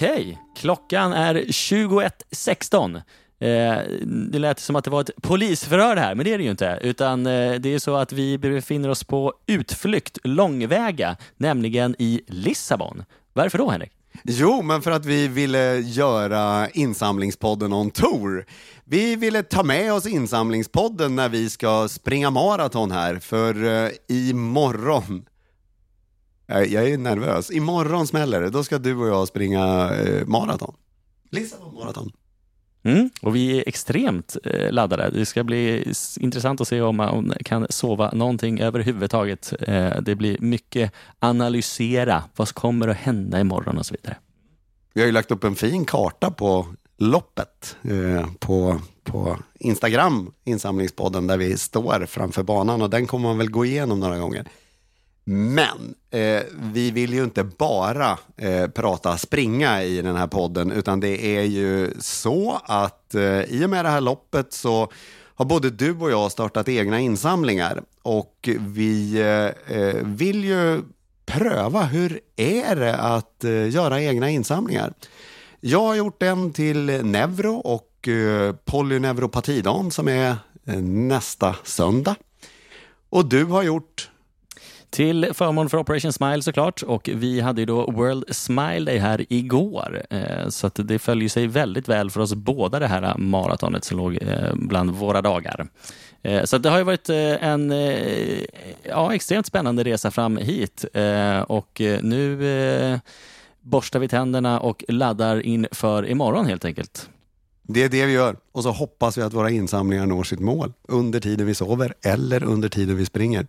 Okej, okay. klockan är 21.16. Eh, det lät som att det var ett polisförhör här, men det är det ju inte. Utan eh, det är så att vi befinner oss på utflykt långväga, nämligen i Lissabon. Varför då, Henrik? Jo, men för att vi ville göra insamlingspodden on tour. Vi ville ta med oss insamlingspodden när vi ska springa maraton här, för eh, imorgon jag är nervös. Imorgon smäller det. Då ska du och jag springa uh, maraton. Lissabon maraton. Mm, och vi är extremt eh, laddade. Det ska bli intressant att se om man kan sova någonting överhuvudtaget. Eh, det blir mycket analysera. Vad kommer att hända imorgon och så vidare. Vi har ju lagt upp en fin karta på loppet eh, på, på Instagram, insamlingspodden, där vi står framför banan och den kommer man väl gå igenom några gånger. Men eh, vi vill ju inte bara eh, prata springa i den här podden, utan det är ju så att eh, i och med det här loppet så har både du och jag startat egna insamlingar och vi eh, eh vill ju pröva hur är det att eh, göra egna insamlingar. Jag har gjort en till Neuro och eh, polyneuropatidagen som är eh, nästa söndag. Och du har gjort till förmån för Operation Smile såklart och vi hade ju då World Smile Day här igår. Eh, så att det följer sig väldigt väl för oss båda det här maratonet som låg eh, bland våra dagar. Eh, så det har ju varit en ja, extremt spännande resa fram hit och nu borstar vi tänderna och laddar inför imorgon helt enkelt. Det är det vi gör och så hoppas vi att våra insamlingar når sitt mål under tiden vi sover eller under tiden vi springer.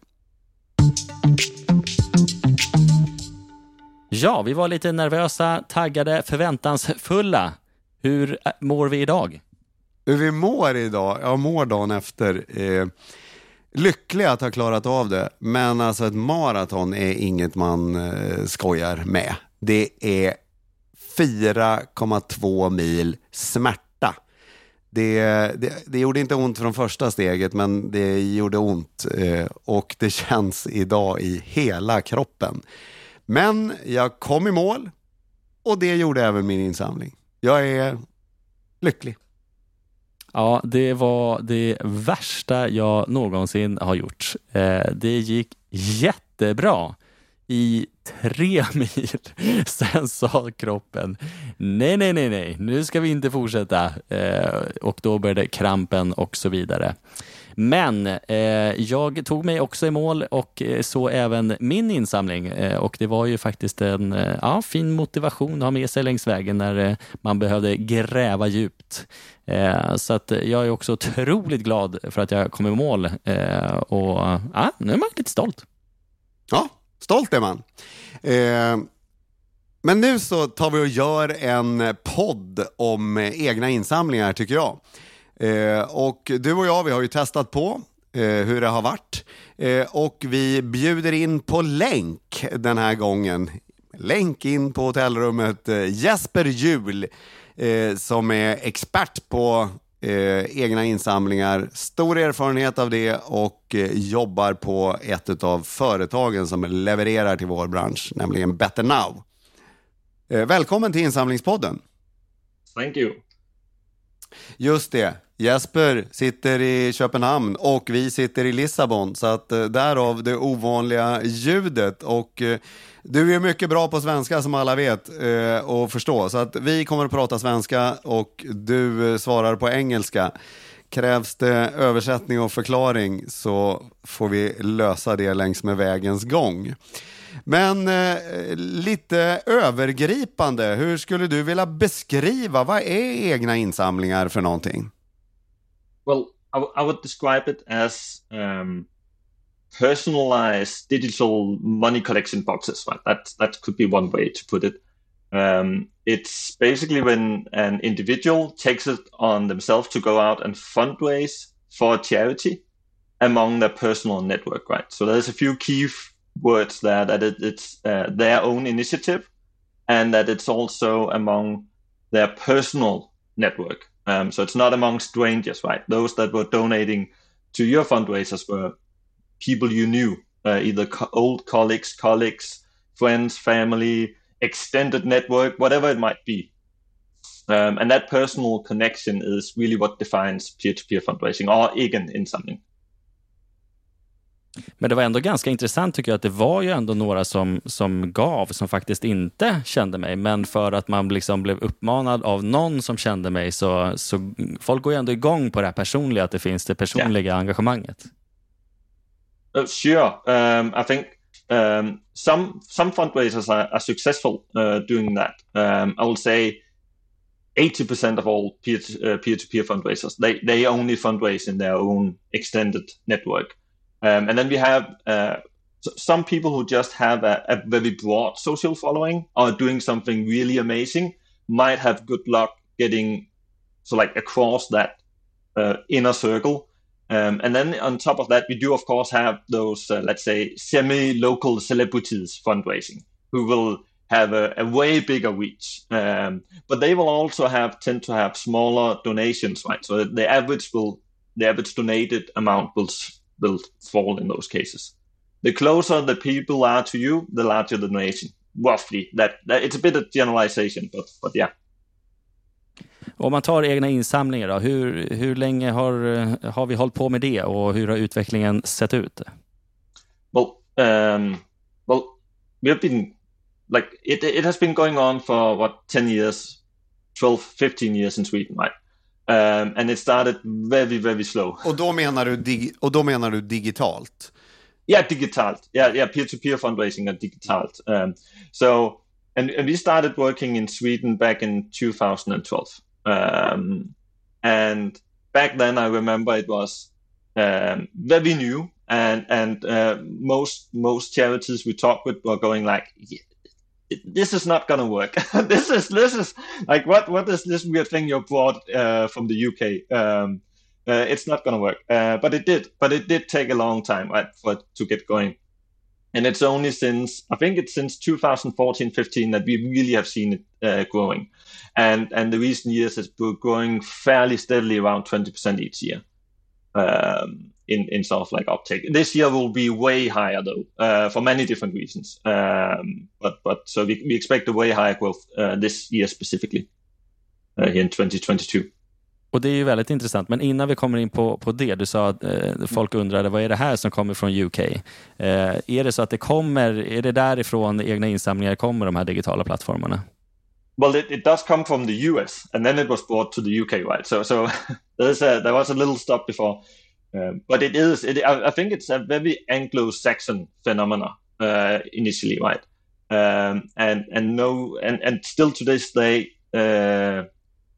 Ja, vi var lite nervösa, taggade, förväntansfulla. Hur eh, mår vi idag? Hur vi mår idag? Jag mår dagen efter. Eh, lycklig att ha klarat av det, men alltså ett maraton är inget man eh, skojar med. Det är 4,2 mil smärta. Det, det, det, gjorde inte ont från första steget, men det gjorde ont eh, och det känns idag i hela kroppen. Men jag kom i mål och det gjorde även min insamling. Jag är lycklig. Ja, det var det värsta jag någonsin har gjort. Eh, det gick jättebra i tre mil. Sen sa kroppen nej, nej, nej, nej, nu ska vi inte fortsätta. Eh, och då började krampen och så vidare. Men eh, jag tog mig också i mål och eh, så även min insamling eh, och det var ju faktiskt en eh, ja, fin motivation att ha med sig längs vägen när eh, man behövde gräva djupt. Eh, så att jag är också otroligt glad för att jag kom i mål eh, och ja, nu är man lite stolt. Ja, stolt är man. Eh, men nu så tar vi och gör en podd om egna insamlingar tycker jag. Eh, och du och jag, vi har ju testat på eh, hur det har varit. Eh, och vi bjuder in på länk den här gången. Länk in på hotellrummet eh, Jesper Jul eh, som är expert på egna insamlingar, stor erfarenhet av det och jobbar på ett av företagen som levererar till vår bransch, nämligen Better Now. välkommen till Insamlingspodden. Thank you. Just det. Jesper sitter i Köpenhamn och vi sitter i Lissabon, så att eh, därav det ovanliga ljudet. Och eh, du är mycket bra på svenska som alla vet eh, och förstå, så att vi kommer att prata svenska och du svarar på engelska. Krävs det översättning och förklaring så får vi lösa det längs med vägens gång. Men eh, lite övergripande, hur skulle du vilja beskriva, vad är egna insamlingar för någonting? Well, I, I would describe it as um, personalized digital money collection boxes. Right, that that could be one way to put it. Um, it's basically when an individual takes it on themselves to go out and fundraise for charity among their personal network, right? So there's a few key f- words there that it, it's uh, their own initiative and that it's also among their personal network. Um, so it's not among strangers, right? Those that were donating to your fundraisers were people you knew, uh, either co- old colleagues, colleagues, friends, family, extended network, whatever it might be. Um, and that personal connection is really what defines peer-to-peer fundraising or egen insamling. Men det var ändå ganska intressant tycker jag att det var ju ändå några som, som gav som faktiskt inte kände mig. Men för att man liksom blev uppmanad av någon som kände mig så, så folk går ju ändå igång på det här personliga, att det finns det personliga yeah. engagemanget. Uh, sure, um, I think um, some some fundraisers are, are successful uh, doing that. Um, I will say 80% of all peer to, uh, peer-to-peer fundraisers they they only fundraise in their own extended network. Um, and then we have uh, some people who just have a, a, very broad social following or doing something really amazing might have good luck getting so like across that uh, inner circle. Um, and then on top of that, we do of course have those uh, let's say semi-local celebrities fundraising who will have a, a way bigger reach. Um, but they will also have tend to have smaller donations, right? So the average will the average donated amount will will fall in those cases. The closer the people are to you, the larger the donation. Roughly, that, that it's a bit of generalization, but but yeah. Om man tar egna insamlingar, då, hur, hur länge har, har vi hållit på med det och hur har utvecklingen sett ut? Well, um, well, we have been like it. It has been going on for what ten years, 12, 15 years in Sweden, right? Um, and it started very, very slow. Och då menar du, och då menar du digitalt? Yeah, digitalt. Yeah, yeah, peer-to-peer fundraising and digitalt. Um, so, and, and we started working in Sweden back in 2012. Um, and back then, I remember it was um, very new, and and uh, most most charities we talked with were going like, yeah, this is not gonna work. this is this is like what what is this weird thing you brought uh, from the UK? Um, uh, it's not gonna work. Uh, but it did. But it did take a long time right, for to get going. And it's only since I think it's since 2014, 15 that we really have seen it uh, growing, and and the recent years it's been growing fairly steadily around 20% each year. Um, in, in sort of like uptake. This year will be way higher though, uh, for many different reasons. Um, but but so we, we expect a way higher growth uh, this year specifically uh, here in 2022. Och det är ju väldigt intressant, men innan vi kommer in på, på det, du sa att eh, folk undrade vad är det här som kommer från UK? Eh, är det så att det kommer, är det därifrån egna insamlingar kommer, de här digitala plattformarna? Well, it, it does come from the US, and then it was brought to the UK, right? So, so there's a, there was a little stop before. Um, but it is, it, I, I, think it's a very Anglo-Saxon phenomena uh, initially, right? Um, and and no, and and still to this day, uh,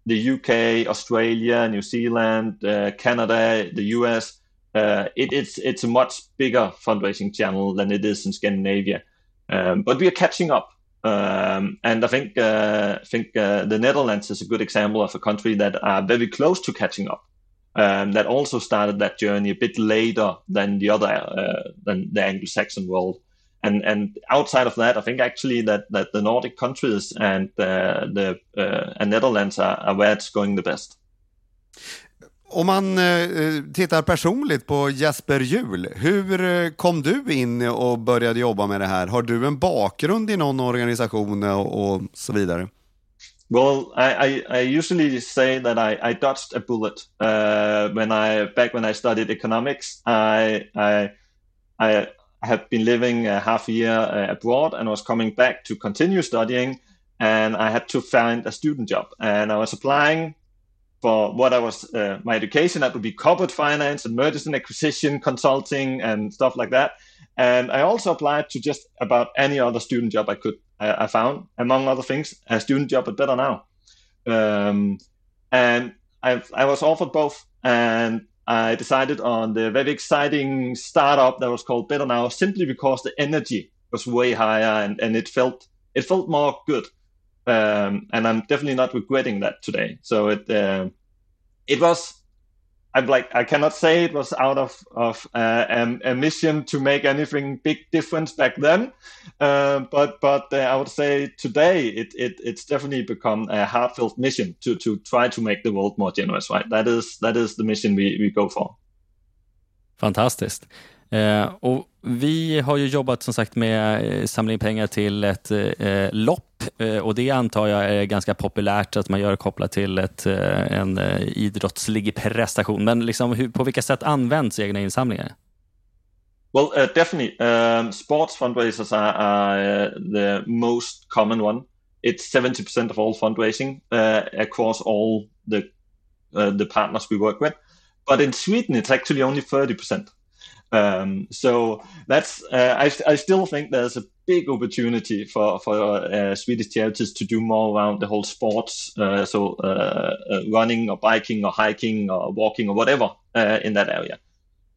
the UK, Australia, New Zealand, uh, Canada, the US, uh, it, it's it's a much bigger fundraising channel than it is in Scandinavia. Um, but we are catching up. Um, and I think uh, I think uh, the Netherlands is a good example of a country that are very close to catching up um, that also started that journey a bit later than the other uh, than the Anglo-Saxon world. And and outside of that, I think actually that, that the Nordic countries and uh, the uh, and Netherlands are, are where it's going the best. Om man eh, tittar personligt på Jesper Hjul, hur eh, kom du in och började jobba med det här? Har du en bakgrund i någon organisation och, och så vidare? Well, I, I, I, usually say that I, I dodged a bullet uh, when I back when I studied economics. I I I had been living a half year uh, abroad and was coming back to continue studying, and I had to find a student job. And I was applying for what I was uh, my education that would be corporate finance and mergers and acquisition consulting and stuff like that. And I also applied to just about any other student job I could I, found, among other things, a student job at Better Now. Um, and I, I was offered both, and I decided on the very exciting startup that was called Better Now, simply because the energy was way higher and, and it felt it felt more good. Um, and I'm definitely not regretting that today. So it uh, it was I'm like I cannot say it was out of of uh, a mission to make anything big difference back then, uh, but but uh, I would say today it, it it's definitely become a heartfelt mission to to try to make the world more generous. Right, that is that is the mission we we go for. Fantastiskt. Eh, och vi har ju jobbat som sagt med eh, samling pengar till ett eh, lopp eh, och det antar jag är ganska populärt att man gör kopplat till ett, eh, en eh, idrottslig prestation. Men liksom, hur, på vilka sätt används egna insamlingar? Well, uh, definitely. Um, sports fundraisers are, are uh, the most common one. It's 70% of all fundraising uh, across all the uh, the partners we work with. But in Sweden, it's actually only 30%. Um, so that's uh, I, I still think there's a big opportunity for for uh, Swedish charities to do more around the whole sports, uh, so uh, uh, running or biking or hiking or walking or whatever uh, in that area.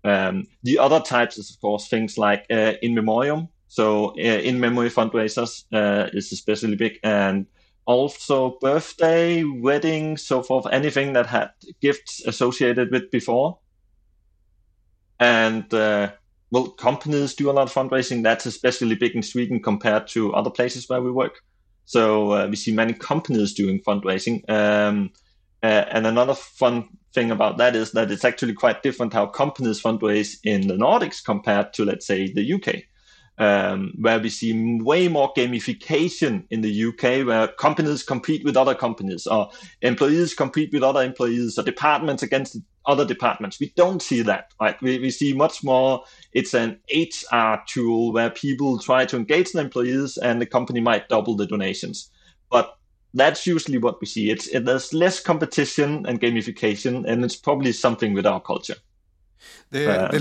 Um, the other types is, of course, things like in memoriam. So in memory fundraisers is especially big, and also birthday, wedding, so forth, anything that had gifts associated with before. And uh, well, companies do a lot of fundraising. That's especially big in Sweden compared to other places where we work. So uh, we see many companies doing fundraising. Um, uh, and another fun thing about that is that it's actually quite different how companies fundraise in the Nordics compared to, let's say, the UK. Um, where we see way more gamification in the UK, where companies compete with other companies, or employees compete with other employees, or departments against other departments. We don't see that. Right? We, we see much more. It's an HR tool where people try to engage the employees, and the company might double the donations. But that's usually what we see. It's it, there's less competition and gamification, and it's probably something with our culture. Det, uh, det,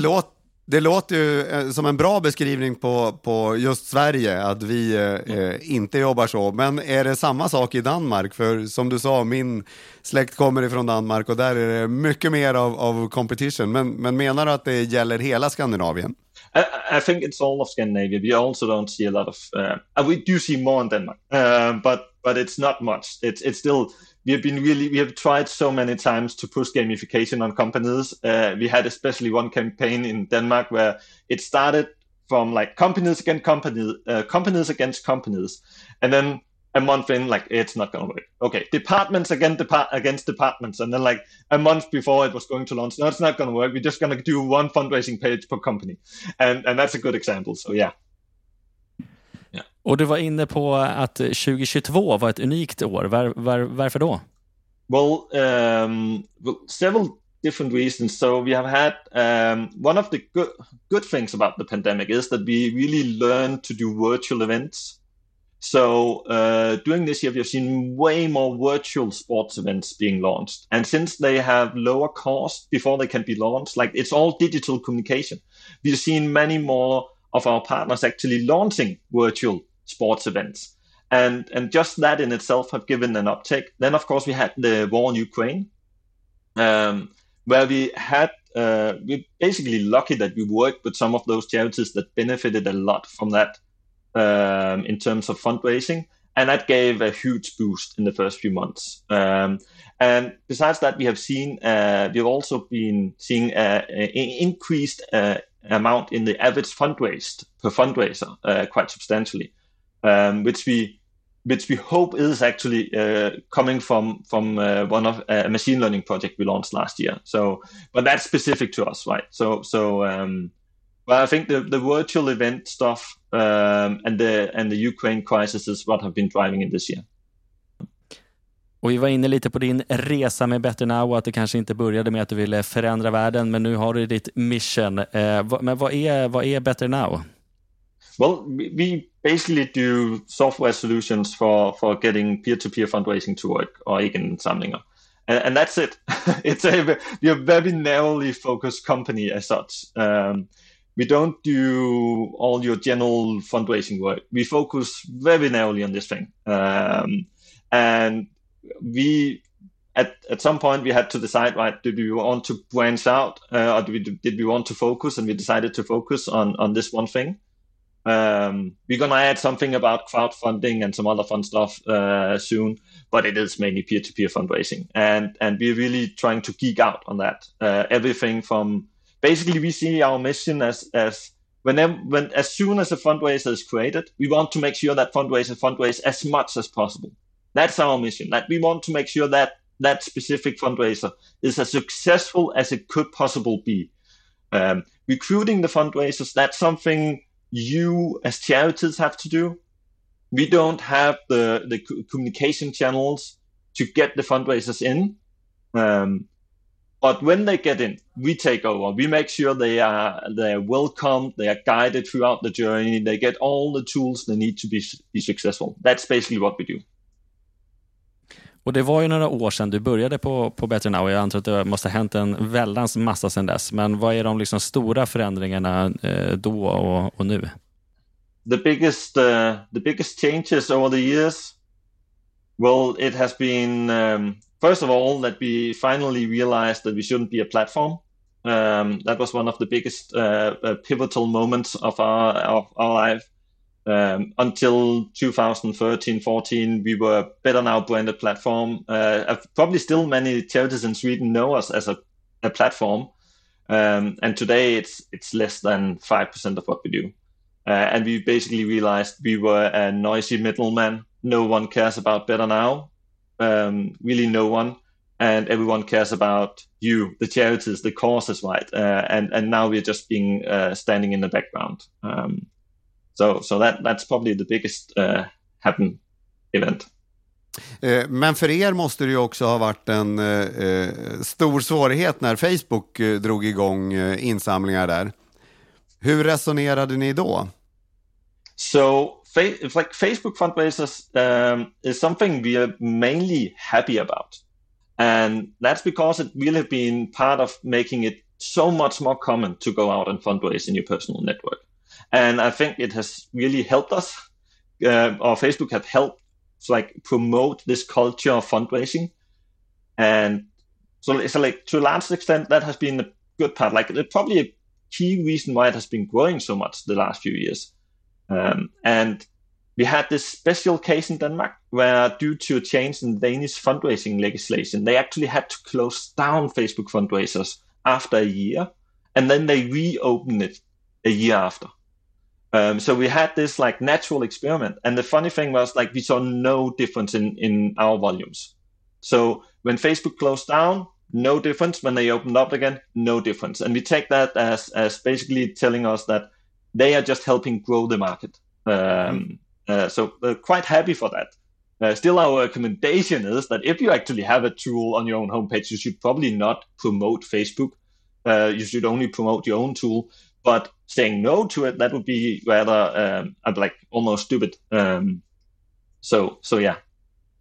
det låter ju eh, som en bra beskrivning på, på just Sverige, att vi eh, eh, inte jobbar så. Men är det samma sak i Danmark? För som du sa, min släkt kommer ifrån Danmark och där är det mycket mer av, av competition. Men, men menar du att det gäller hela Skandinavien? I, I, think it's all of Scandinavia. We also don't see a lot of. Uh, we do see more in Denmark, uh, but but it's not much. It's it's still we have been really we have tried so many times to push gamification on companies. Uh, we had especially one campaign in Denmark where it started from like companies against companies, uh, companies against companies, and then a month in, like it's not going to work. Okay, departments against depart against departments, and then like a month before it was going to launch, no, it's not going to work. We're just going to do one fundraising page per company, and and that's a good example. So yeah. Och du var inne på att 2022 var ett unikt år. Var, var, varför då? Well, um, well, several different reasons. So we have had um, one of the good good things about the pandemic is that we really learned to do virtual events. So uh, during this year, we've seen way more virtual sports events being launched. And since they have lower cost before they can be launched, like it's all digital communication, we've seen many more of our partners actually launching virtual sports events. And, and just that in itself have given an uptick. Then, of course, we had the war in Ukraine, um, where we had uh, we're basically lucky that we worked with some of those charities that benefited a lot from that um, in terms of fundraising, and that gave a huge boost in the first few months. Um, and besides that, we have seen uh, we've also been seeing an increased uh, amount in the average fundraised per fundraiser uh, quite substantially, um, which we which we hope is actually uh, coming from from uh, one of uh, a machine learning project we launched last year. So, but that's specific to us, right? So, so um, I think the, the virtual event stuff um, and the and the Ukraine crisis is what have been driving it this year. Och vi var inne lite på din resa med Better Now och att det kanske inte började med att du ville förändra världen, men nu har du ditt mission. Eh, men vad är, vad är Better Now? Well, we basically do software solutions for, for getting peer-to-peer fundraising to work or egeninsamlinger. And, and that's it. it's a, we're a very narrowly focused company as such. Um, we don't do all your general fundraising work. We focus very narrowly on this thing. Um, and we, at, at some point, we had to decide, right, did we want to branch out uh, or did we, did we want to focus? And we decided to focus on, on this one thing. Um, we're going to add something about crowdfunding and some other fun stuff uh, soon, but it is mainly peer-to-peer fundraising. And, and we're really trying to geek out on that. Uh, everything from basically we see our mission as as whenever when as soon as a fundraiser is created, we want to make sure that fundraiser fundraise as much as possible. That's our mission. That we want to make sure that that specific fundraiser is as successful as it could possibly be. Um, recruiting the fundraisers, that's something you as charities have to do. We don't have the, the communication channels to get the fundraisers in. Um, but when they get in, we take over. We make sure they are they are welcomed, they are guided throughout the journey, they get all the tools they need to be be successful. That's basically what we do. Och det var ju några år sedan du började på, på Better Now. Jag antar att det måste ha hänt en väldans massa sedan dess. Men vad är de liksom stora förändringarna eh, då och, och, nu? The biggest, uh, the biggest changes over the years, well, it has been um, first of all that we finally realized that we shouldn't be a platform. Um, that was one of the biggest uh, uh pivotal moments of our of our life. Um, until 2013, 14, we were better now branded platform. Uh, probably still many charities in Sweden know us as a, a platform. Um, and today it's, it's less than 5% of what we do. Uh, and we basically realized we were a noisy middleman. No one cares about better now. Um, really no one. And everyone cares about you, the charities, the causes, right? Uh, and, and now we're just being, uh, standing in the background. Um, So, so that, that's probably the biggest uh, happen event. Eh, men för er måste det ju också ha varit en eh, eh stor svårighet när Facebook eh, drog igång insamlingar där. Hur resonerade ni då? So, like Facebook fundraisers um, is something we are mainly happy about. And that's because it really been part of making it so much more common to go out and fundraise in your personal network. And I think it has really helped us. Uh, or Facebook have helped like promote this culture of fundraising, and so it's like to a large extent that has been a good part. Like it's probably a key reason why it has been growing so much the last few years. Um, and we had this special case in Denmark where, due to a change in Danish fundraising legislation, they actually had to close down Facebook fundraisers after a year, and then they reopened it a year after. Um, so we had this like natural experiment, and the funny thing was like we saw no difference in in our volumes. So when Facebook closed down, no difference. When they opened up again, no difference. And we take that as as basically telling us that they are just helping grow the market. Um, uh, so uh, quite happy for that. Uh, still, our recommendation is that if you actually have a tool on your own homepage, you should probably not promote Facebook. Uh, you should only promote your own tool but saying no to it, that would be rather um, like almost stupid. Um, so, so yeah.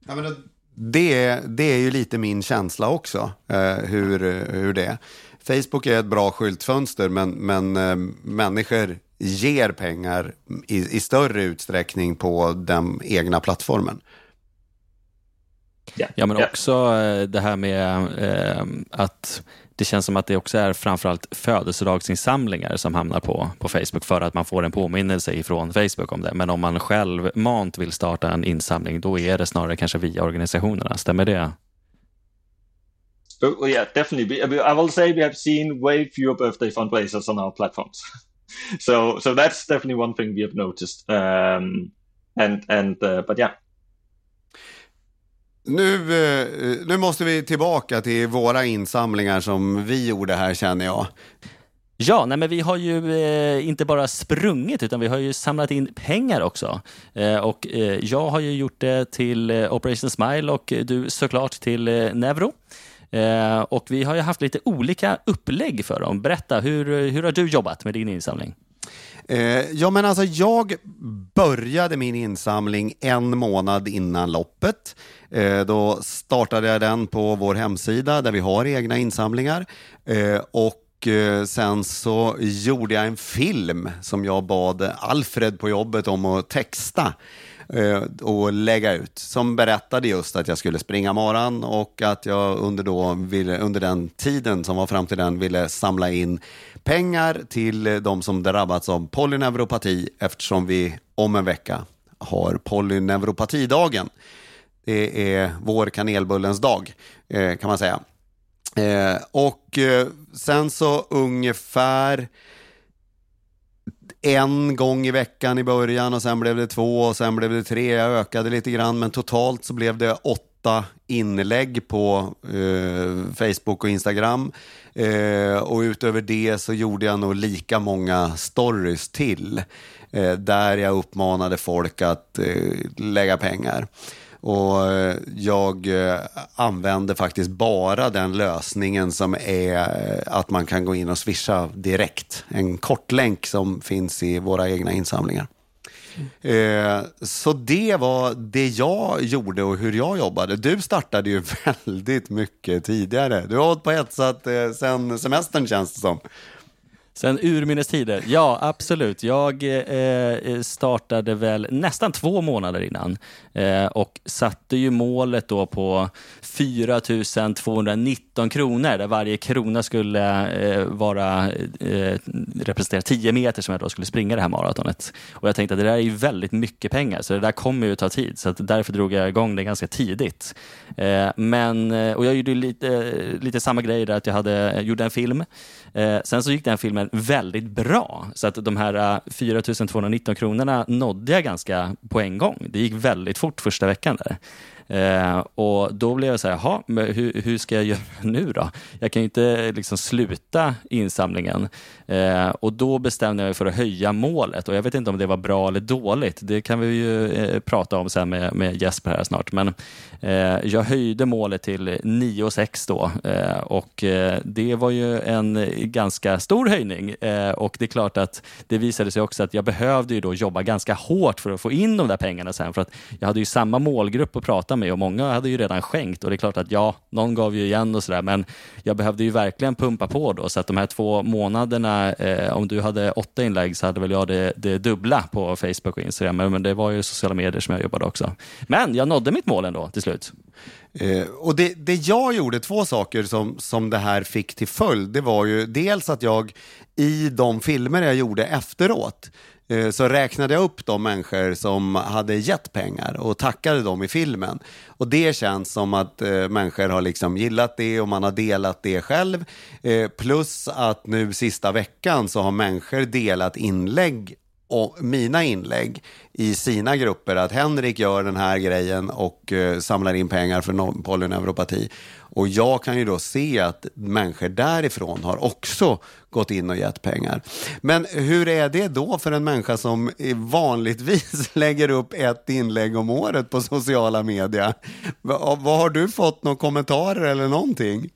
Ja, men det, det är ju lite min känsla också, eh, hur, hur det är. Facebook är ett bra skyltfönster, men, men eh, människor ger pengar i, i, större utsträckning på den egna plattformen. Ja, men också eh, det här med eh, att det känns som att det också är framförallt födelsedagsinsamlingar som hamnar på, på Facebook för att man får en påminnelse ifrån Facebook om det. Men om man själv mant vill starta en insamling, då är det snarare kanske via organisationerna. Stämmer det? Oh, yeah, definitely. I will say we have seen way fewer birthday fundraisers on our platforms. so, so that's definitely one thing we have noticed. Um, and and uh, but yeah, nu, eh, nu måste vi tillbaka till våra insamlingar som vi gjorde här känner jag. Ja, nej men vi har ju eh, inte bara sprungit utan vi har ju samlat in pengar också. Eh, och eh, jag har ju gjort det till eh, Operation Smile och du såklart till eh, eh och vi har ju haft lite olika upplägg för dem. Berätta, hur, hur har du jobbat med din insamling? Eh, ja, men alltså jag började min insamling en månad innan loppet. Eh, då startade jag den på vår hemsida där vi har egna insamlingar. Eh, och eh, sen så gjorde jag en film som jag bad Alfred på jobbet om att texta Eh, och lägga ut som berättade just att jag skulle springa maran och att jag under, då ville, under den tiden som var fram till den ville samla in pengar till de som drabbats av polyneuropati eftersom vi om en vecka har polyneuropatidagen. Det är vår kanelbullens dag eh, kan man säga. Eh, och eh, sen så ungefär en gång i veckan i början och sen blev det två och sen blev det tre. Jag ökade lite grann men totalt så blev det åtta inlägg på eh, Facebook och Instagram. Eh, och utöver det så gjorde jag nog lika många stories till. Eh, där jag uppmanade folk att eh, lägga pengar. Och eh, jag eh, använder faktiskt bara den lösningen som är eh, att man kan gå in och swisha direkt. En kortlänk som finns i våra egna insamlingar. så det var det jag gjorde och hur jag jobbade. Du startade ju väldigt mycket tidigare. Du har hållit på och hetsat sen semestern känns det som. Sen urminnes tider. Ja, absolut. Jag eh, eh, startade väl nästan två månader innan eh, och satte ju målet då på 4 219 kronor där varje krona skulle eh, vara eh, representera 10 meter som jag då skulle springa det här maratonet. Och jag tänkte att det där är ju väldigt mycket pengar så det där kommer ju ta tid så därför drog jag igång det ganska tidigt. Eh, men, eh, och jag gjorde lite, eh, lite samma grej där att jag hade, gjorde en film. Eh, sen så gick den filmen väldigt bra. Så att de här eh, 4 219 kronorna nådde jag ganska på en gång. Det gick väldigt fort första veckan där. Eh, och då blev jag så här, jaha, hur, hur, ska jag göra nu då? Jag kan ju inte liksom sluta insamlingen. Eh, och då bestämde jag mig för att höja målet och jag vet inte om det var bra eller dåligt. Det kan vi ju eh, prata om sen med, med Jesper här snart. Men eh, jag höjde målet till 9,6 då eh, och eh, det var ju en ganska stor höjning eh, och det är klart att det visade sig också att jag behövde ju då jobba ganska hårt för att få in de där pengarna sen för att jag hade ju samma målgrupp att prata med och många hade ju redan skänkt och det är klart att ja, någon gav ju igen och sådär men jag behövde ju verkligen pumpa på då så att de här två månaderna, eh, om du hade åtta inlägg så hade väl jag det, det dubbla på Facebook och Instagram men det var ju sociala medier som jag jobbade också. Men jag nådde mitt mål ändå till slut. Eh, och det, det jag gjorde, två saker som, som det här fick till följd, det var ju dels att jag i de filmer jag gjorde efteråt Eh, så räknade jag upp de människor som hade gett pengar och tackade dem i filmen. Och det känns som att eh, människor har liksom gillat det och man har delat det själv. Eh, plus att nu sista veckan så har människor delat inlägg mina inlägg i sina grupper att Henrik gör den här grejen och eh, samlar in pengar för polyneuropati. Och jag kan ju då se att människor därifrån har också gått in och gett pengar. Men hur är det då för en människa som vanligtvis lägger upp ett inlägg om året på sociala medier? Vad har du fått några kommentarer eller någonting?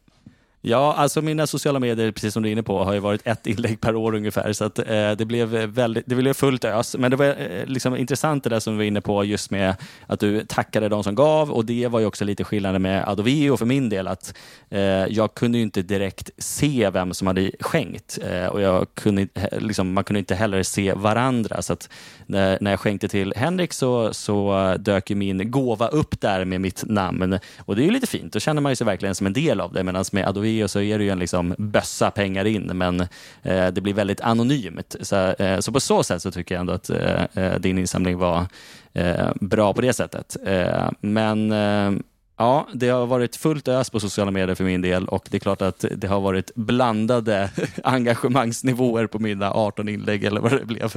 Ja, alltså mina sociala medier, precis som du är inne på, har ju varit ett inlägg per år ungefär. Så att, eh, det, blev väldigt, det blev fullt ös. Men det var eh, liksom intressant det där som vi var inne på, just med att du tackade de som gav. Och det var ju också lite skillnaden med Adovio för min del. att eh, Jag kunde ju inte direkt se vem som hade skänkt. Eh, och jag kunde, liksom, man kunde inte heller se varandra. Så att när, när jag skänkte till Henrik så, så dök ju min gåva upp där med mitt namn. Och det är ju lite fint. Då känner man sig verkligen som en del av det. Medan med Adovio och så är det ju en liksom bössa pengar in, men eh, det blir väldigt anonymt. Så, eh, så, på så sätt så tycker jag ändå att eh, eh din insamling var eh, bra på det sättet. Eh, men eh, Ja, det har varit fullt ös på sociala medier för min del och det är klart att det har varit blandade engagemangsnivåer på mina 18 inlägg eller vad det blev.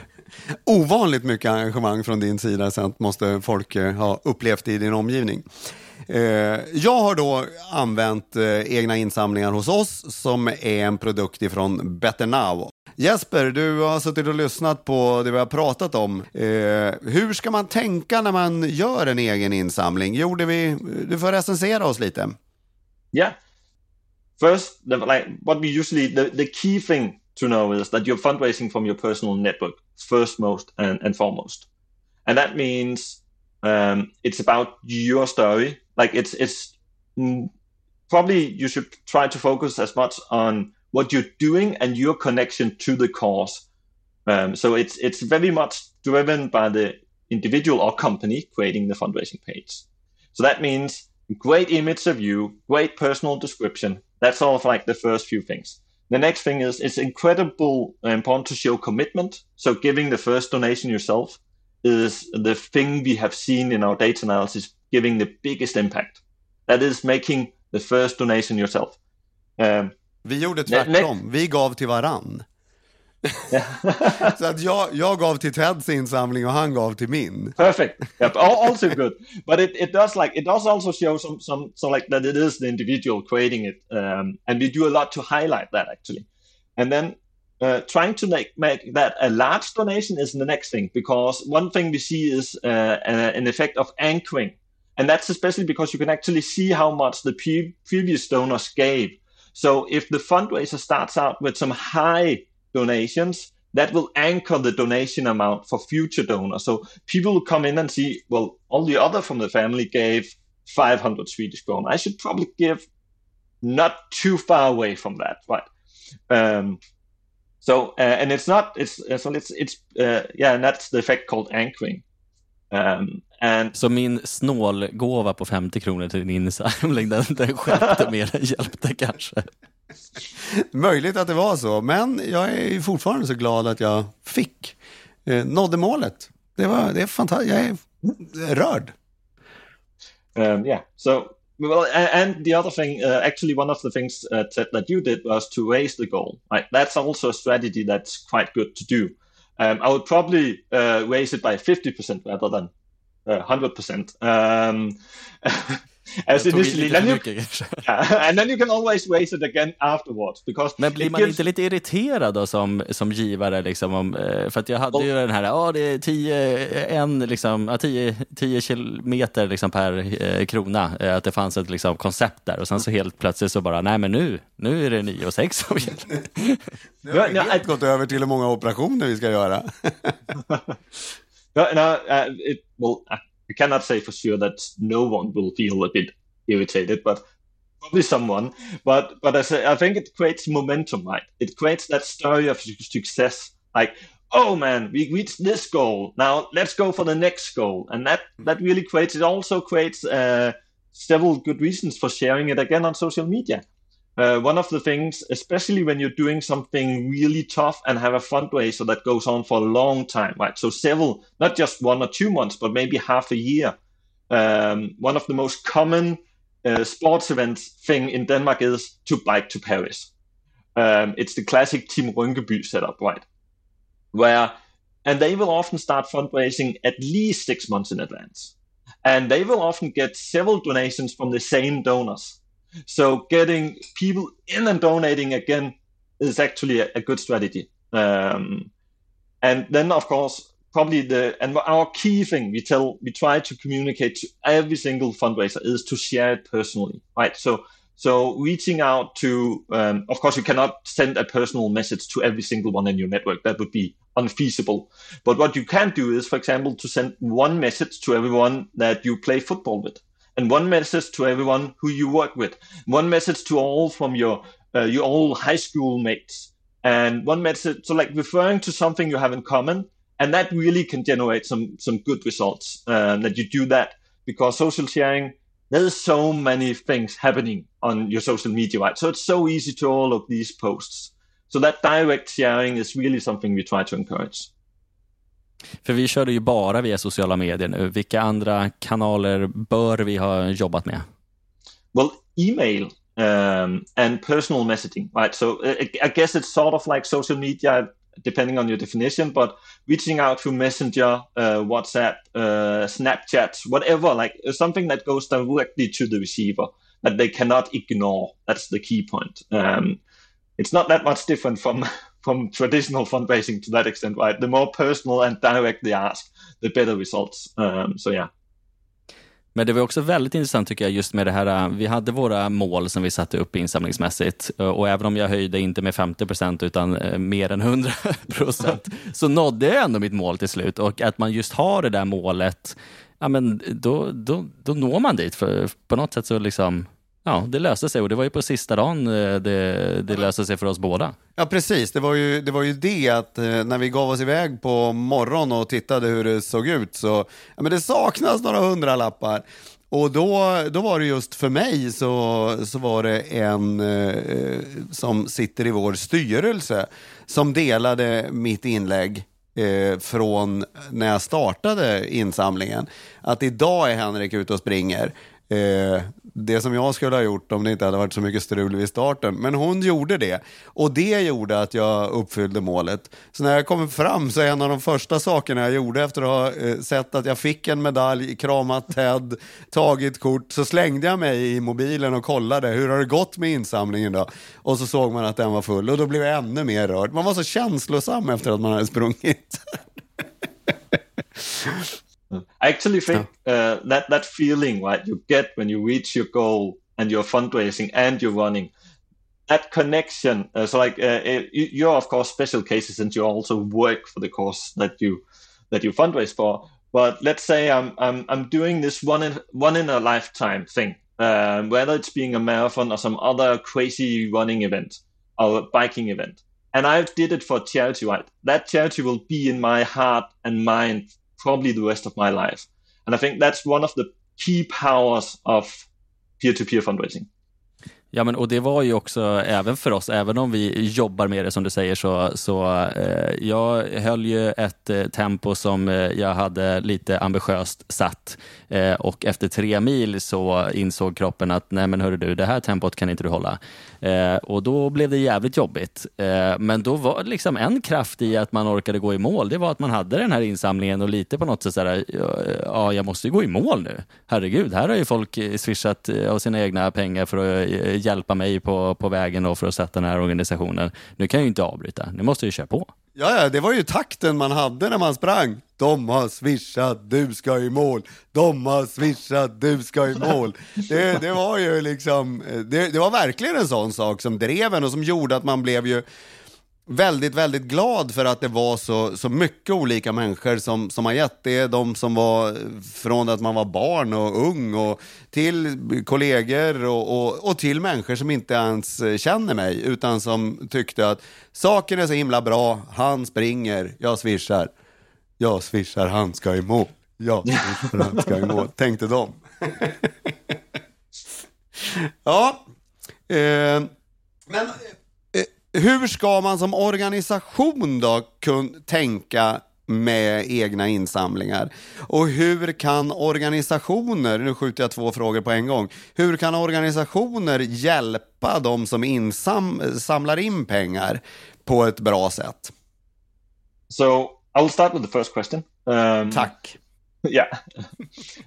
Ovanligt mycket engagemang från din sida, sen måste folk eh, ha upplevt i din omgivning. Eh, jag har då använt eh, egna insamlingar hos oss som är en produkt ifrån Better Now. Jesper, du har suttit och lyssnat på det vi har pratat om. Eh, hur ska man tänka när man gör en egen insamling? Gjorde vi, du får recensera oss lite. Yeah. First, the, like what we usually the, the key thing to know is that you're fundraising from your personal network first, most, and, and foremost, and that means um, it's about your story like it's it's probably you should try to focus as much on what you're doing and your connection to the cause. Um, so it's it's very much driven by the individual or company creating the fundraising page. So that means great image of you, great personal description. That's sort of like the first few things. The next thing is it's incredible important to show commitment. So giving the first donation yourself is the thing we have seen in our data analysis giving the biggest impact. That is making the first donation yourself. Um, vi gjorde tvärtom, vi gav till varann. så att jag, jag gav till Teds insamling och han gav till min. Perfect. Yep. Also good. But it, it does like it does also show some some so like that it is the individual creating it, um, and we do a lot to highlight that actually, and then. Uh, trying to make, make that a large donation is the next thing because one thing we see is uh, an effect of anchoring and that's especially because you can actually see how much the pre- previous donors gave so if the fundraiser starts out with some high donations, that will anchor the donation amount for future donors. So people will come in and see, well, all the other from the family gave 500 Swedish krona. I should probably give not too far away from that, right? Um, so uh, and it's not it's so it's it's uh, yeah, and that's the effect called anchoring. Um, and så min snålgåva på 50 kronor till din insamling, den, den skärpte mer än hjälpte kanske? Möjligt att det var så, men jag är fortfarande så glad att jag fick. Eh, nådde målet. Det, var, det är fantastiskt. Jag är rörd. Um, yeah, so well, and the other thing, uh, actually, one of the things uh, that you did was to raise the goal. Right, that's also a strategy that's quite good to do. Um, I would probably uh, raise it by fifty percent rather than uh, hundred percent. Um, as initially. Then you, yeah, and then you can always raise it again afterwards. Because Men blir man gives... inte lite irriterad då som, som givare? Liksom, om, eh, för att jag hade well, ju den här, ja det är 10 en, liksom, 10, 10 kilometer liksom, per eh, krona, eh, att det fanns ett liksom, koncept där och sen så helt plötsligt så bara, nej men nu, nu är det 9 och 6 som gäller. Nu har vi helt gått över till hur många operationer vi ska göra. no, no, uh, it, well, I cannot say for sure that no one will feel a bit irritated, but probably someone. But but I say I think it creates momentum, right? It creates that story of success, like oh man, we reached this goal. Now let's go for the next goal, and that that really creates. It also creates uh, several good reasons for sharing it again on social media. Uh, one of the things, especially when you're doing something really tough and have a fundraiser that goes on for a long time, right? So several, not just one or two months, but maybe half a year. Um, one of the most common uh, sports events thing in Denmark is to bike to Paris. Um, it's the classic Team Rynkeby setup, right? Where, and they will often start fundraising at least six months in advance. And they will often get several donations from the same donors. So getting people in and donating again is actually a, a good strategy. Um, and then, of course, probably the and our key thing we tell we try to communicate to every single fundraiser is to share it personally, right? So so reaching out to, um, of course, you cannot send a personal message to every single one in your network. That would be unfeasible. But what you can do is, for example, to send one message to everyone that you play football with and one message to everyone who you work with, one message to all from your uh, your all high school mates, and one message so like referring to something you have in common, and that really can generate some some good results. Uh, that you do that because social sharing. There's so many things happening on your social media, right? So it's so easy to all of these posts. So that direct sharing is really something we try to encourage. För vi körde ju bara via sociala medier nu. Vilka andra kanaler bör vi ha jobbat med? Well, email um, and personal messaging, right? So I, I guess it's sort of like social media, depending on your definition, but reaching out through Messenger, uh, WhatsApp, uh, Snapchat, whatever, like uh, something that goes directly to the receiver that they cannot ignore. That's the key point. Um, it's not that much different from from traditional fundraising to that extent, right? The more personal and direct they ask, the better results. Um, so yeah. Men det var också väldigt intressant tycker jag just med det här, vi hade våra mål som vi satte upp insamlingsmässigt och även om jag höjde inte med 50 procent utan eh, mer än 100 procent så nådde jag ändå mitt mål till slut och att man just har det där målet, ja men då, då, då når man dit för på något sätt så liksom Ja, det löste sig och det var ju på sista dagen eh, det, det löste sig för oss båda. Ja, precis. Det var ju det, var ju det att eh, när vi gav oss iväg på morgonen och tittade hur det såg ut så ja, men det saknas några hundralappar. Och då, då var det just för mig så, så var det en eh, som sitter i vår styrelse som delade mitt inlägg eh, från när jag startade insamlingen. Att idag är Henrik ute och springer eh, det som jag skulle ha gjort om det inte hade varit så mycket strul vid starten. Men hon gjorde det och det gjorde att jag uppfyllde målet. Så när jag kom fram så är en av de första sakerna jag gjorde efter att ha eh, sett att jag fick en medalj, kramat Ted, tagit kort, så slängde jag mig i mobilen och kollade hur har det gått med insamlingen då? Och så såg man att den var full och då blev jag ännu mer rörd. Man var så känslosam efter att man hade sprungit. I actually think uh, that that feeling right you get when you reach your goal and you're fundraising and you're running, that connection. Uh, so like uh, you're of course special cases since you also work for the cause that you that you fundraise for. But let's say I'm I'm I'm doing this one in one in a lifetime thing, um, whether it's being a marathon or some other crazy running event or a biking event, and I did it for charity. Right, that charity will be in my heart and mind probably the rest of my life. And I think that's one of the key powers of peer-to-peer fundraising. Ja, men och det var ju också även för oss, även om vi jobbar med det som du säger, så, så eh, jag höll ju ett eh, tempo som eh, jag hade lite ambitiöst satt eh, och efter tre mil så insåg kroppen att nej men hörru du, det här tempot kan inte du hålla. Eh, och då blev det jävligt jobbigt. Eh, men då var det liksom en kraft i att man orkade gå i mål, det var att man hade den här insamlingen och lite på något sätt sådär, ja, jag måste ju gå i mål nu. Herregud, här har ju folk eh, swishat eh, av sina egna pengar för att eh, hjälpa mig på, på vägen då för att sätta den här organisationen. Nu kan jag ju inte avbryta, nu måste jag ju köra på. Ja, ja, det var ju takten man hade när man sprang. De har swishat, du ska i mål. De har swishat, du ska i mål. Det, det var ju liksom, eh, det, det var verkligen en sån sak som drev en och som gjorde att man blev ju väldigt, väldigt glad för att det var så, så mycket olika människor som, som har gett det. De som var från att man var barn och ung och till kollegor och, och, och till människor som inte ens känner mig utan som tyckte att saken är så himla bra, han springer, jag swishar. Jag swishar, han ska i mål. Jag swishar, han ska i mål. Tänkte de. ja, eh, men hur ska man som organisation då kun tänka med egna insamlingar? Och hur kan organisationer, nu skjuter jag två frågor på en gång, hur kan organisationer hjälpa de som insam, samlar in pengar på ett bra sätt? So I'll start with the first question. Um, Tack. Yeah,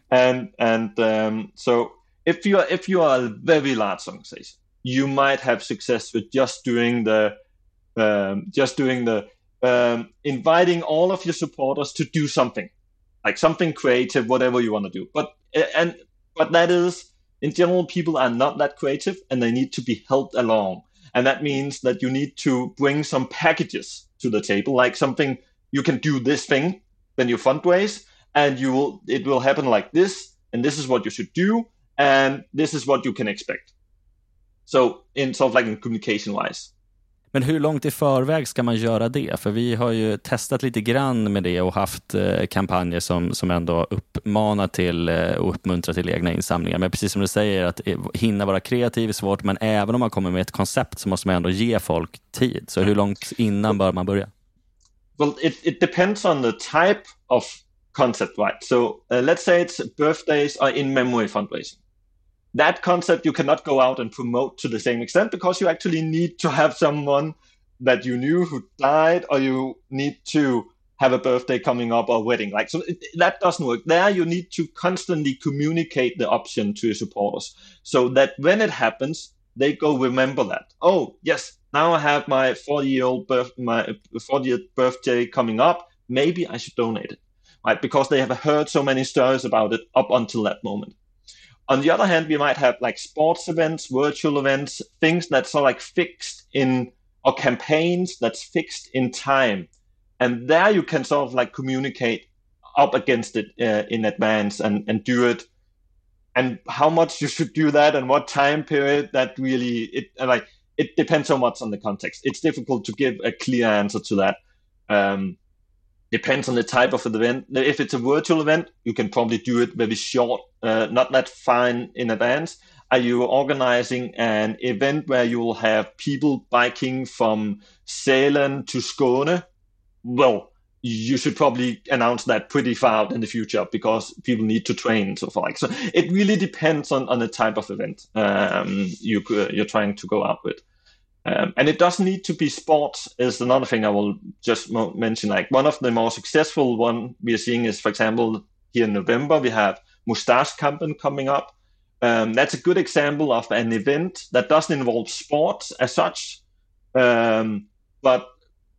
and and um, so if you are if you are a very large organization, you might have success with just doing the um, just doing the um, inviting all of your supporters to do something like something creative whatever you want to do. But and but that is in general people are not that creative and they need to be helped along. And that means that you need to bring some packages to the table like something you can do this thing when you fundraise and you will it will happen like this and this is what you should do and this is what you can expect So in sort of like in communication wise. Men hur långt i förväg ska man göra det? För vi har ju testat lite grann med det och haft eh, kampanjer som, som ändå uppmanar till eh, och uppmuntrar till egna insamlingar. Men precis som du säger, att eh, hinna vara kreativ är svårt, men även om man kommer med ett koncept så måste man ändå ge folk tid. Så hur långt innan bör man börja? Well, it, it depends on the type of concept, right? So uh, let's say it's birthdays or in memory fundraising. That concept you cannot go out and promote to the same extent because you actually need to have someone that you knew who died or you need to have a birthday coming up or wedding like so it, that doesn't work. There you need to constantly communicate the option to your supporters so that when it happens they go remember that. Oh yes now i have my 40 year old birth my 40th birthday coming up. Maybe i should donate it right? Because they have heard so many stories about it up until that moment on the other hand, we might have like sports events, virtual events, things that's sort of like fixed in or campaigns that's fixed in time. And there you can sort of like communicate up against it uh, in advance and, and do it. And how much you should do that and what time period that really it like it depends so much on the context. It's difficult to give a clear answer to that. Um, depends on the type of the event. If it's a virtual event, you can probably do it very short, uh, not that fine in advance. Are you organizing an event where you will have people biking from Salem to Skåne? Well, you should probably announce that pretty far out in the future because people need to train and so forth. So it really depends on, on the type of event um, you, you're trying to go out with. Um, and it doesn't need to be sports is another thing I will just mo- mention. Like one of the more successful one we are seeing is, for example, here in November, we have Mustache Kampen coming up. Um, that's a good example of an event that doesn't involve sports as such, um, but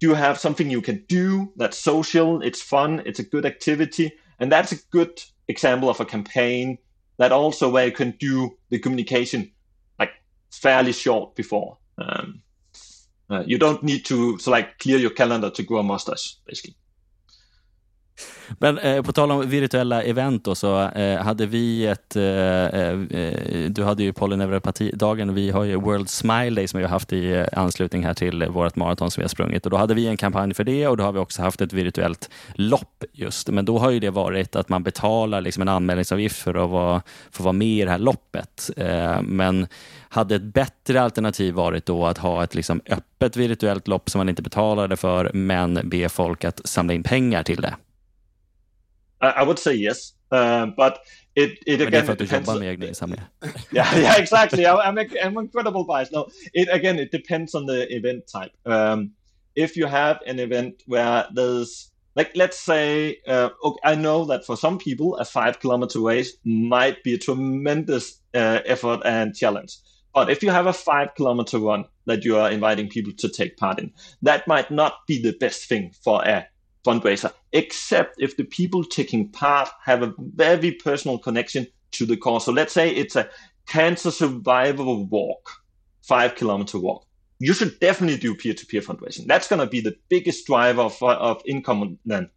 you have something you can do that's social, it's fun, it's a good activity, and that's a good example of a campaign that also where you can do the communication like fairly short before. Um, uh, you don't need to so like clear your calendar to grow a mustache, basically. Men eh, på tal om virtuella event då, så eh, hade vi ett, eh, eh du hade ju polyneuropatidagen. vi har ju World Smile Day som vi har haft i eh, anslutning här till vårt maraton som vi har sprungit och då hade vi en kampanj för det och då har vi också haft ett virtuellt lopp just. Men då har ju det varit att man betalar liksom en anmälningsavgift för att vara, för att vara med i det här loppet. Eh, men hade ett bättre alternativ varit då att ha ett liksom öppet virtuellt lopp som man inte betalade för men be folk att samla in pengar till det? I would say yes, uh, but it it again it depends. On, yeah, yeah, exactly. I, am I'm incredible bias. No, it again it depends on the event type. Um, if you have an event where there's like let's say uh, okay, I know that for some people a five kilometer race might be a tremendous uh, effort and challenge. But if you have a five kilometer run that you are inviting people to take part in, that might not be the best thing for a fundraiser, except if the people taking part have a very personal connection to the cause. So let's say it's a cancer survival walk, five kilometer walk. You should definitely do peer to peer fundraising. That's going to be the biggest driver of, of income then,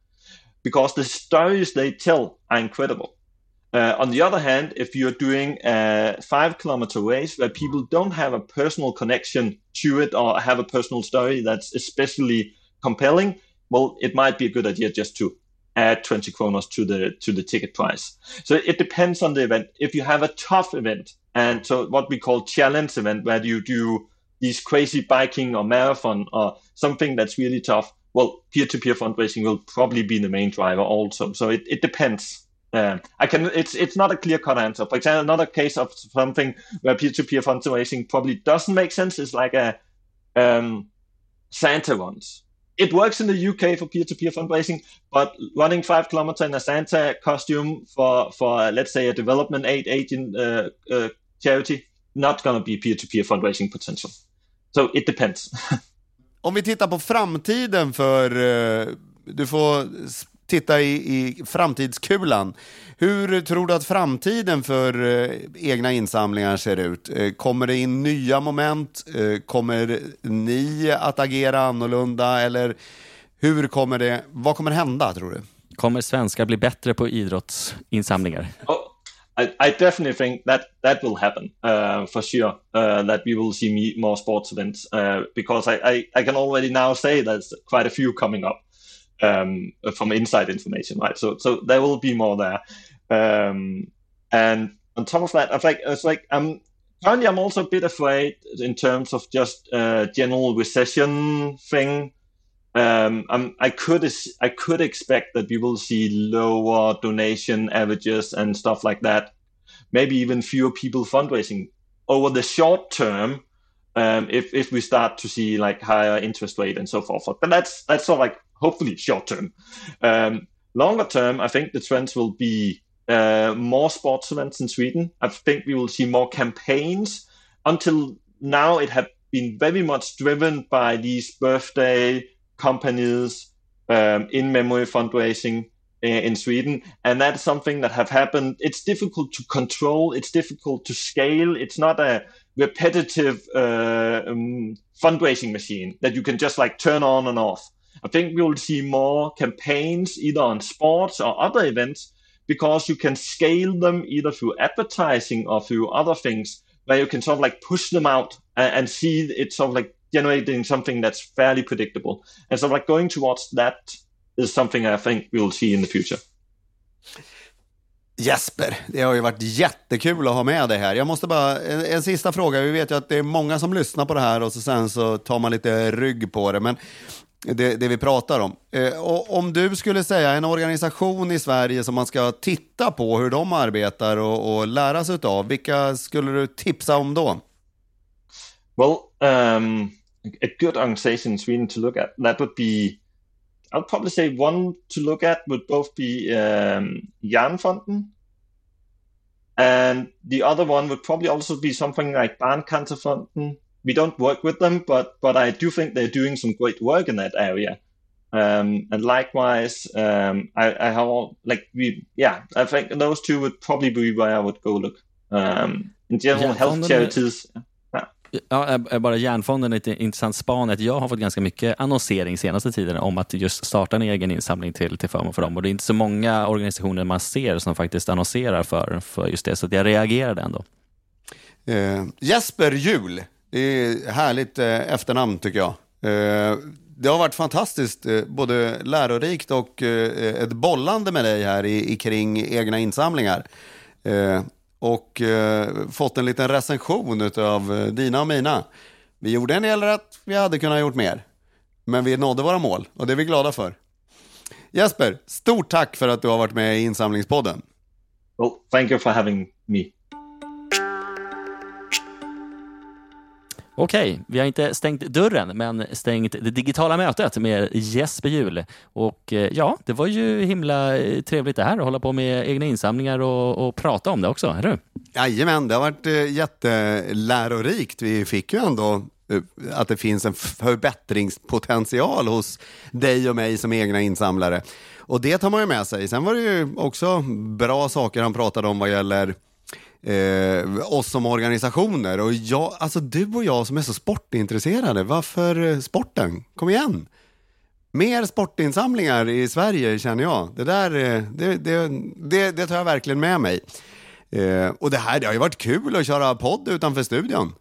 because the stories they tell are incredible. Uh, on the other hand, if you're doing a five kilometer race where people don't have a personal connection to it or have a personal story that's especially compelling, well, it might be a good idea just to add 20 kronos to the to the ticket price. So it depends on the event. If you have a tough event, and so what we call challenge event, where you do these crazy biking or marathon or something that's really tough, well, peer-to-peer fundraising will probably be the main driver also. So it, it depends. Um, I can. It's it's not a clear cut answer. For example, another case of something where peer-to-peer fundraising probably doesn't make sense is like a um, Santa runs it works in the UK for peer-to-peer fundraising, but running five kilometers in a Santa costume for for let's say a development aid agent uh, uh, charity, not going to be peer-to-peer fundraising potential. So it depends. Om vi tittar på framtiden för, uh, du får titta i, i framtidskulan. Hur tror du att framtiden för eh, egna insamlingar ser ut? Eh, kommer det in nya moment? Eh, kommer ni att agera annorlunda? Eller hur kommer det, vad kommer hända tror du? Kommer svenskar bli bättre på idrottsinsamlingar? Oh. I, I, definitely think that that will happen uh, for sure. Uh, that we will see more sports events uh, because I, I, I, can already now say there's quite a few coming up. Um, from inside information, right? So so there will be more there. Um, and on top of that, I like it's like I'm currently I'm also a bit afraid in terms of just uh, general recession thing. Um, I'm, I could I could expect that we will see lower donation averages and stuff like that. Maybe even fewer people fundraising over the short term. Um, if if we start to see like higher interest rate and so forth, but that's that's sort of like hopefully short term. Um, longer term, I think the trends will be uh, more sports events in Sweden. I think we will see more campaigns. Until now, it had been very much driven by these birthday companies, um, in memory fundraising uh, in Sweden, and that's something that have happened. It's difficult to control. It's difficult to scale. It's not a repetitive uh, um, fundraising machine that you can just like turn on and off. I think we will see more campaigns either on sports or other events because you can scale them either through advertising or through other things where you can sort of like push them out and, and see it sort of like generating something that's fairly predictable. And so like going towards that is something I think we'll see in the future. Jesper, det har ju varit jättekul att ha med dig här. Jag måste bara, en, en, sista fråga. Vi vet ju att det är många som lyssnar på det här och så sen så tar man lite rygg på det. Men det, det vi pratar om. Eh, och om du skulle säga en organisation i Sverige som man ska titta på hur de arbetar och, och lära sig av, vilka skulle du tipsa om då? Well, um, a good organization in Sweden to look at that would be I'd probably say one to look at would both be um, Jernfonden, and the other one would probably also be something like Barncancerfonden. We don't work with them, but but I do think they're doing some great work in that area. Um, and likewise, um, I, I have all, like we yeah, I think those two would probably be where I would go look. Um, in general, health charities. Ja, bara Järnfonden är ett intressant span. Jag har fått ganska mycket annonsering senaste tiden om att just starta en egen insamling till, till förmån för dem. Och det är inte så många organisationer man ser som faktiskt annonserar för, för just det, så jag reagerade ändå. Uh, Jesper Jul, det är härligt eh, efternamn tycker jag. Eh, det har varit fantastiskt, eh, både lärorikt och ett bollande med dig här i, i kring egna insamlingar och fått en liten recension av dina och mina. Vi gjorde en del rätt, vi hade kunnat gjort mer. Men vi nådde våra mål och det är vi glada för. Jesper, stort tack för att du har varit med i insamlingspodden. Well, thank you for having me. Okej, vi har inte stängt dörren, men stängt det digitala mötet med Jesper Juhl. Och eh, ja, det var ju himla eh, trevligt det här att hålla på med egna insamlingar och, och prata om det också, eller hur? Jajamän, det har varit eh, jättelärorikt. Vi fick ju ändå att det finns en förbättringspotential hos dig och mig som egna insamlare. Och det tar man ju med sig. Sen var det ju också bra saker han pratade om vad gäller eh, oss som organisationer. Och jag, alltså du och jag som är så sportintresserade, varför eh, sporten? Kom igen! Mer sportinsamlingar i Sverige känner jag. Det där eh, det, det, det, det tar jag verkligen med mig. Eh, och det här det har ju varit kul att köra podd utanför studion.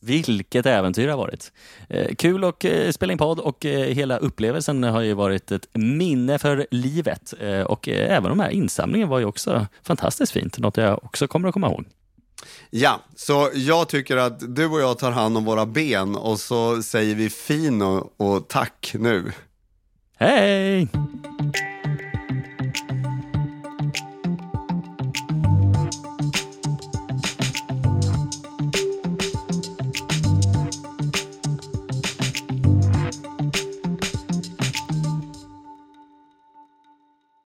Vilket äventyr det har varit. Eh, kul att eh, spela in podd och eh, hela upplevelsen har ju varit ett minne för livet. Och även de här insamlingen var ju också fantastiskt fint, något jag också kommer att komma ihåg. Ja, så jag tycker att du och jag tar hand om våra ben och så säger vi fin och, och tack nu. Hej!